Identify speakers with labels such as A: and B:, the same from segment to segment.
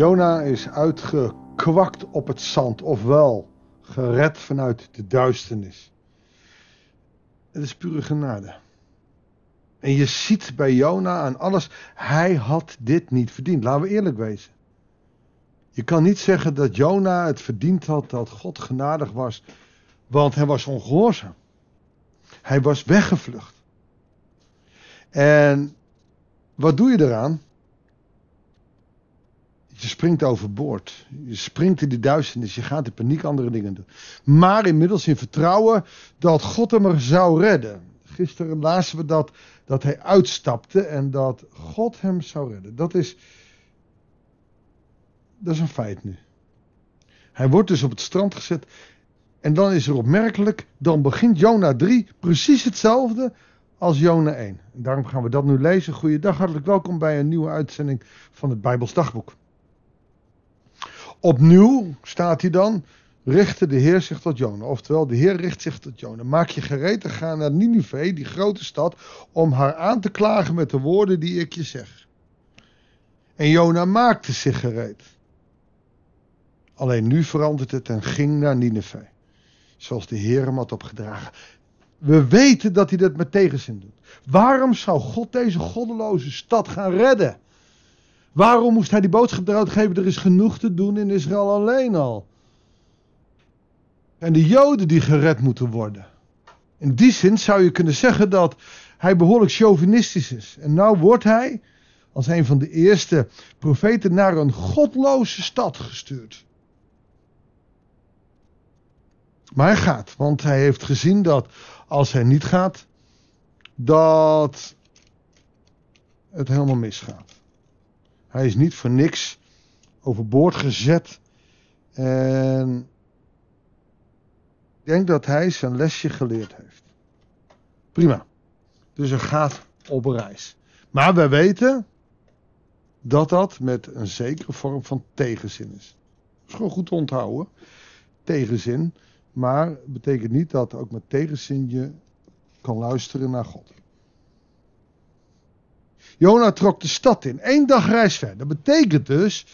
A: Jona is uitgekwakt op het zand, ofwel gered vanuit de duisternis. Het is pure genade. En je ziet bij Jona aan alles, hij had dit niet verdiend. Laten we eerlijk wezen. Je kan niet zeggen dat Jona het verdiend had dat God genadig was, want hij was ongehoorzaam. Hij was weggevlucht. En wat doe je eraan? Je springt overboord. Je springt in die duisternis. Je gaat in paniek andere dingen doen. Maar inmiddels in vertrouwen dat God hem er zou redden. Gisteren lazen we dat, dat hij uitstapte en dat God hem zou redden. Dat is, dat is een feit nu. Hij wordt dus op het strand gezet. En dan is er opmerkelijk, dan begint Jona 3 precies hetzelfde als Jona 1. En daarom gaan we dat nu lezen. Goeiedag, hartelijk welkom bij een nieuwe uitzending van het Bijbels Dagboek. Opnieuw staat hij dan, richtte de Heer zich tot Jona. Oftewel, de Heer richt zich tot Jona. Maak je gereed te gaan naar Nineveh, die grote stad, om haar aan te klagen met de woorden die ik je zeg. En Jona maakte zich gereed. Alleen nu verandert het en ging naar Nineveh. Zoals de Heer hem had opgedragen. We weten dat hij dat met tegenzin doet. Waarom zou God deze goddeloze stad gaan redden? Waarom moest hij die boodschap eruit geven? Er is genoeg te doen in Israël alleen al. En de Joden die gered moeten worden. In die zin zou je kunnen zeggen dat hij behoorlijk chauvinistisch is. En nou wordt hij als een van de eerste profeten naar een godloze stad gestuurd. Maar hij gaat, want hij heeft gezien dat als hij niet gaat, dat het helemaal misgaat. Hij is niet voor niks overboord gezet. En ik denk dat hij zijn lesje geleerd heeft. Prima. Dus hij gaat op reis. Maar wij weten dat dat met een zekere vorm van tegenzin is. Dat is gewoon goed te onthouden. Tegenzin. Maar betekent niet dat ook met tegenzin je kan luisteren naar God. Jona trok de stad in. Eén dag reis ver. Dat betekent dus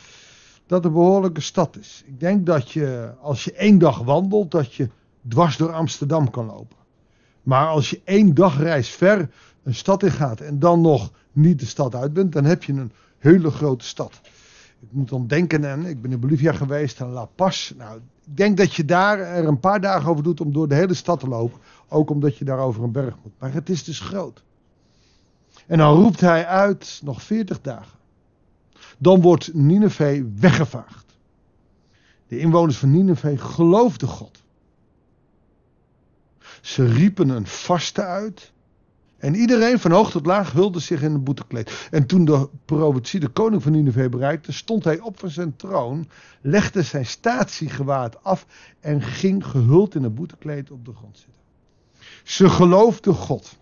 A: dat het een behoorlijke stad is. Ik denk dat je, als je één dag wandelt, dat je dwars door Amsterdam kan lopen. Maar als je één dag reis ver een stad in gaat en dan nog niet de stad uit bent, dan heb je een hele grote stad. Ik moet dan denken aan, ik ben in Bolivia geweest, aan La Paz. Nou, ik denk dat je daar er een paar dagen over doet om door de hele stad te lopen. Ook omdat je daar over een berg moet. Maar het is dus groot. En dan roept hij uit, nog veertig dagen. Dan wordt Nineveh weggevaagd. De inwoners van Nineveh geloofden God. Ze riepen een vaste uit. En iedereen van hoog tot laag hulde zich in een boetekleed. En toen de profetie de koning van Nineveh bereikte, stond hij op van zijn troon, legde zijn statiegewaad af en ging gehuld in een boetekleed op de grond zitten. Ze geloofden God.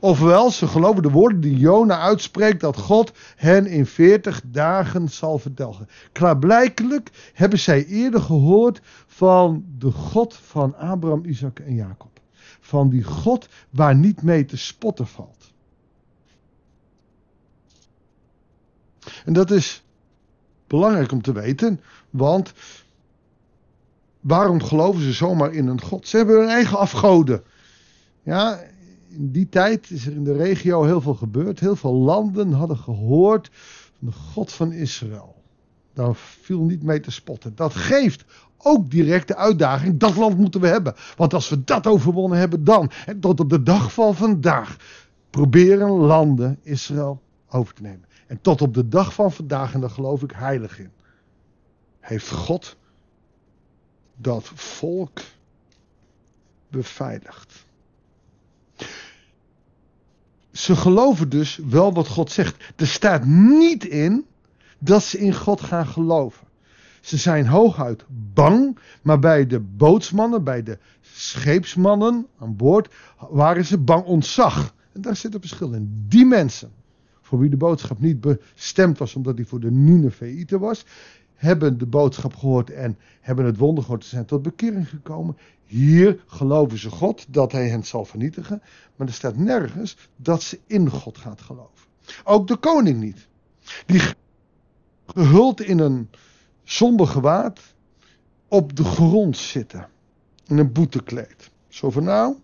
A: Ofwel, ze geloven de woorden die Jona uitspreekt dat God hen in 40 dagen zal verdelgen. Klaarblijkelijk hebben zij eerder gehoord van de God van Abraham, Isaac en Jacob. Van die God waar niet mee te spotten valt. En dat is belangrijk om te weten, want waarom geloven ze zomaar in een God? Ze hebben hun eigen afgoden. Ja, in die tijd is er in de regio heel veel gebeurd. Heel veel landen hadden gehoord van de God van Israël. Daar viel niet mee te spotten. Dat geeft ook direct de uitdaging, dat land moeten we hebben. Want als we dat overwonnen hebben, dan, en tot op de dag van vandaag, proberen landen Israël over te nemen. En tot op de dag van vandaag, en daar geloof ik heilig in, heeft God dat volk beveiligd. Ze geloven dus wel wat God zegt. Er staat niet in dat ze in God gaan geloven. Ze zijn hooguit bang, maar bij de bootsmannen, bij de scheepsmannen aan boord, waren ze bang ontzag. En daar zit een verschil in. Die mensen, voor wie de boodschap niet bestemd was omdat die voor de Nineveïten was, hebben de boodschap gehoord en hebben het wonder gehoord. Zijn tot bekering gekomen. Hier geloven ze God dat hij hen zal vernietigen. Maar er staat nergens dat ze in God gaat geloven. Ook de koning niet. Die gehuld in een somber gewaad, op de grond zitten. In een boetekleed. Zo van nou.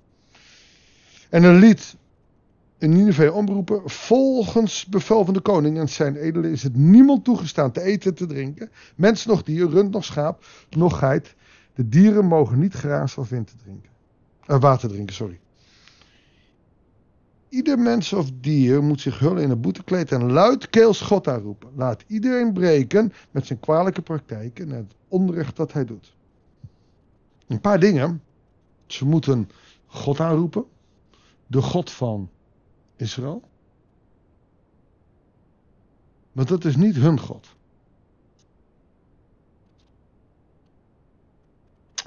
A: En een lied in Nineveh omroepen. Volgens bevel van de koning en zijn edelen is het niemand toegestaan te eten en te drinken. Mens nog dier, rund nog schaap, nog geit. De dieren mogen niet graas of wind drinken. Uh, water drinken, sorry. Ieder mens of dier moet zich hullen in een boetekleed en luidkeels God aanroepen. Laat iedereen breken met zijn kwalijke praktijken en het onrecht dat hij doet. Een paar dingen. Ze moeten God aanroepen. De God van Israël. Maar dat is niet hun God.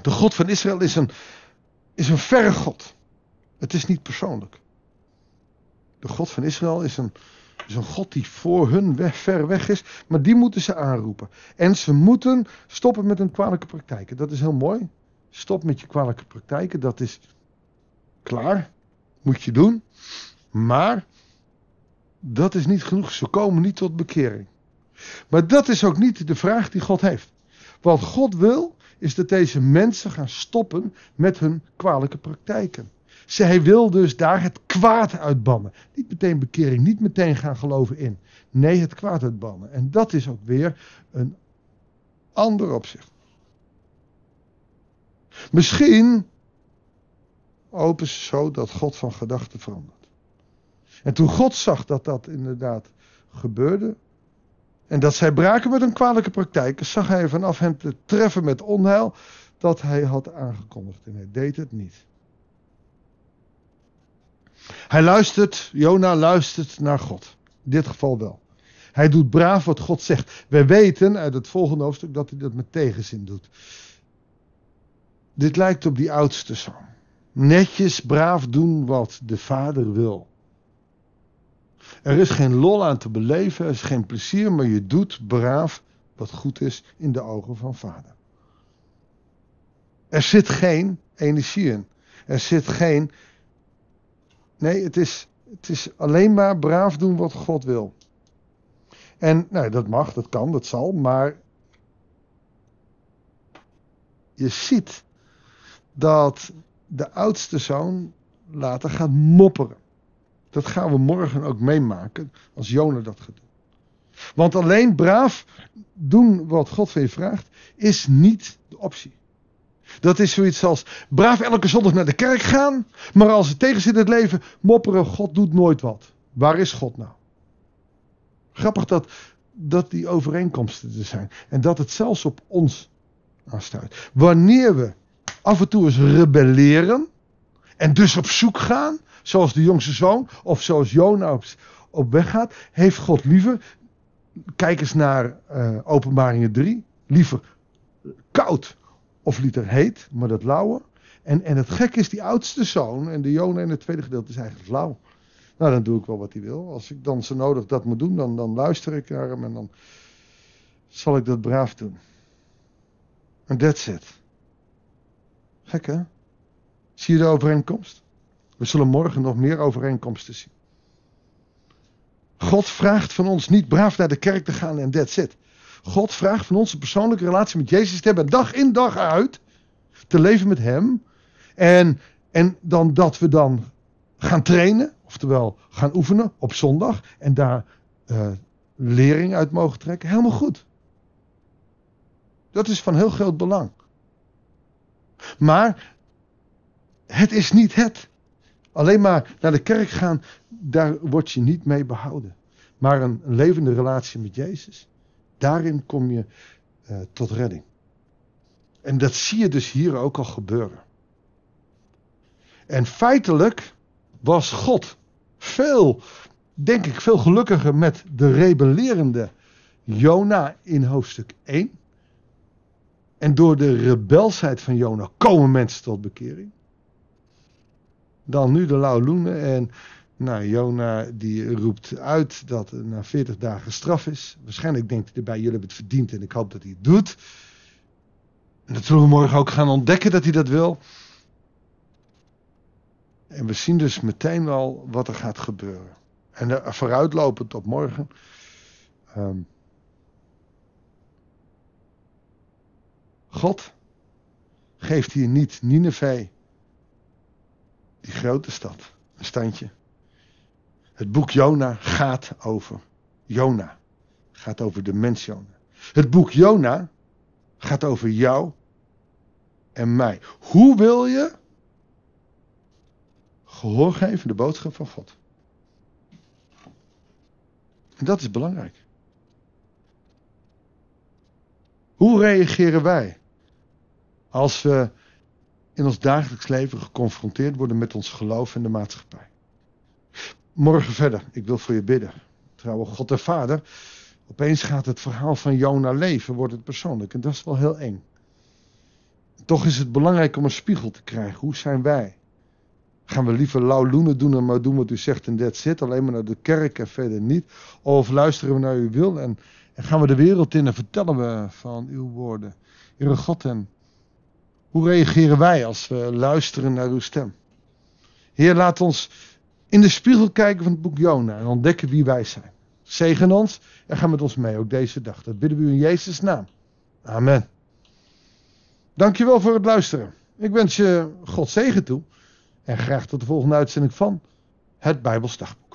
A: De God van Israël is een, is een verre God. Het is niet persoonlijk. De God van Israël is een, is een God die voor hun weg, ver weg is, maar die moeten ze aanroepen. En ze moeten stoppen met hun kwalijke praktijken. Dat is heel mooi. Stop met je kwalijke praktijken, dat is klaar. Moet je doen. Maar dat is niet genoeg. Ze komen niet tot bekering. Maar dat is ook niet de vraag die God heeft. Wat God wil, is dat deze mensen gaan stoppen met hun kwalijke praktijken. Zij wil dus daar het kwaad uitbannen. Niet meteen bekering, niet meteen gaan geloven in. Nee, het kwaad uitbannen. En dat is ook weer een ander opzicht. Misschien open ze zo dat God van gedachten verandert. En toen God zag dat dat inderdaad gebeurde. En dat zij braken met een kwalijke praktijk, zag hij vanaf hen te treffen met onheil dat hij had aangekondigd. En hij deed het niet. Hij luistert, Jona luistert naar God. In dit geval wel. Hij doet braaf wat God zegt. Wij weten uit het volgende hoofdstuk dat hij dat met tegenzin doet. Dit lijkt op die oudste zoon. Netjes, braaf doen wat de vader wil. Er is geen lol aan te beleven, er is geen plezier, maar je doet braaf wat goed is in de ogen van vader. Er zit geen energie in. Er zit geen. Nee, het is, het is alleen maar braaf doen wat God wil. En nou, dat mag, dat kan, dat zal, maar je ziet dat de oudste zoon later gaat mopperen. Dat gaan we morgen ook meemaken als Jona dat gaat doen. Want alleen braaf doen wat God van je vraagt is niet de optie. Dat is zoiets als braaf elke zondag naar de kerk gaan, maar als het tegen zit in het leven, mopperen, God doet nooit wat. Waar is God nou? Grappig dat, dat die overeenkomsten er zijn. En dat het zelfs op ons aanstuit. Wanneer we af en toe eens rebelleren en dus op zoek gaan, zoals de jongste zoon of zoals Jona op, weg gaat, heeft God liever, kijk eens naar uh, openbaringen 3, liever koud of liever heet, maar dat lauwe. En, en het gek is, die oudste zoon en de Jona in het tweede gedeelte is eigenlijk lauw. Nou, dan doe ik wel wat hij wil. Als ik dan zo nodig dat moet doen, dan, dan luister ik naar hem en dan zal ik dat braaf doen. En that's it. Gek hè? Zie je de overeenkomst? We zullen morgen nog meer overeenkomsten zien. God vraagt van ons niet braaf naar de kerk te gaan en that's it. God vraagt van ons een persoonlijke relatie met Jezus te hebben, dag in dag uit, te leven met Hem. En, en dan dat we dan gaan trainen, oftewel gaan oefenen op zondag en daar uh, lering uit mogen trekken. Helemaal goed. Dat is van heel groot belang. Maar het is niet het. Alleen maar naar de kerk gaan, daar word je niet mee behouden. Maar een, levende relatie met Jezus, daarin kom je uh, tot redding. En dat zie je dus hier ook al gebeuren. En feitelijk was God veel, denk ik, veel gelukkiger met de rebellerende Jona in hoofdstuk 1. En door de rebelsheid van Jona komen mensen tot bekering dan nu de Lauloenen. En nou, Jona die roept uit dat er na 40 dagen straf is. Waarschijnlijk denkt hij erbij, jullie hebben het verdiend en ik hoop dat hij het doet. En dat zullen we morgen ook gaan ontdekken dat hij dat wil. En we zien dus meteen al wat er gaat gebeuren. En eh, vooruitlopend op morgen. Ehm, God geeft hier niet Nineveh die grote stad, een standje. Het boek Jona gaat over Jona. Gaat over de mens Jona. Het boek Jona gaat over jou en mij. Hoe wil je gehoor geven de boodschap van God? En dat is belangrijk. Hoe reageren wij als we in ons dagelijks leven geconfronteerd worden met ons geloof en de maatschappij? Morgen verder, ik wil voor je bidden. Trouwe God en Vader, opeens gaat het verhaal van Jona leven, wordt het persoonlijk. En dat is wel heel eng. Toch is het belangrijk om een spiegel te krijgen. Hoe zijn wij? Gaan we liever lauwloenen doen en maar doen wat u zegt en dat zit. Alleen maar naar de kerk en verder niet. Of luisteren we naar uw wil en, en gaan we de wereld in en vertellen we van uw woorden. Heere God en hoe reageren wij als we luisteren naar uw stem? Heer, laat ons in de spiegel kijken van het boek Jona en ontdekken wie wij zijn. Zegen ons en ga met ons mee, ook deze dag. Dat bidden we u in Jezus' naam. Amen. Dankjewel voor het luisteren. Ik wens je God zegen toe. En graag tot de volgende uitzending van het Bijbelsdagboek.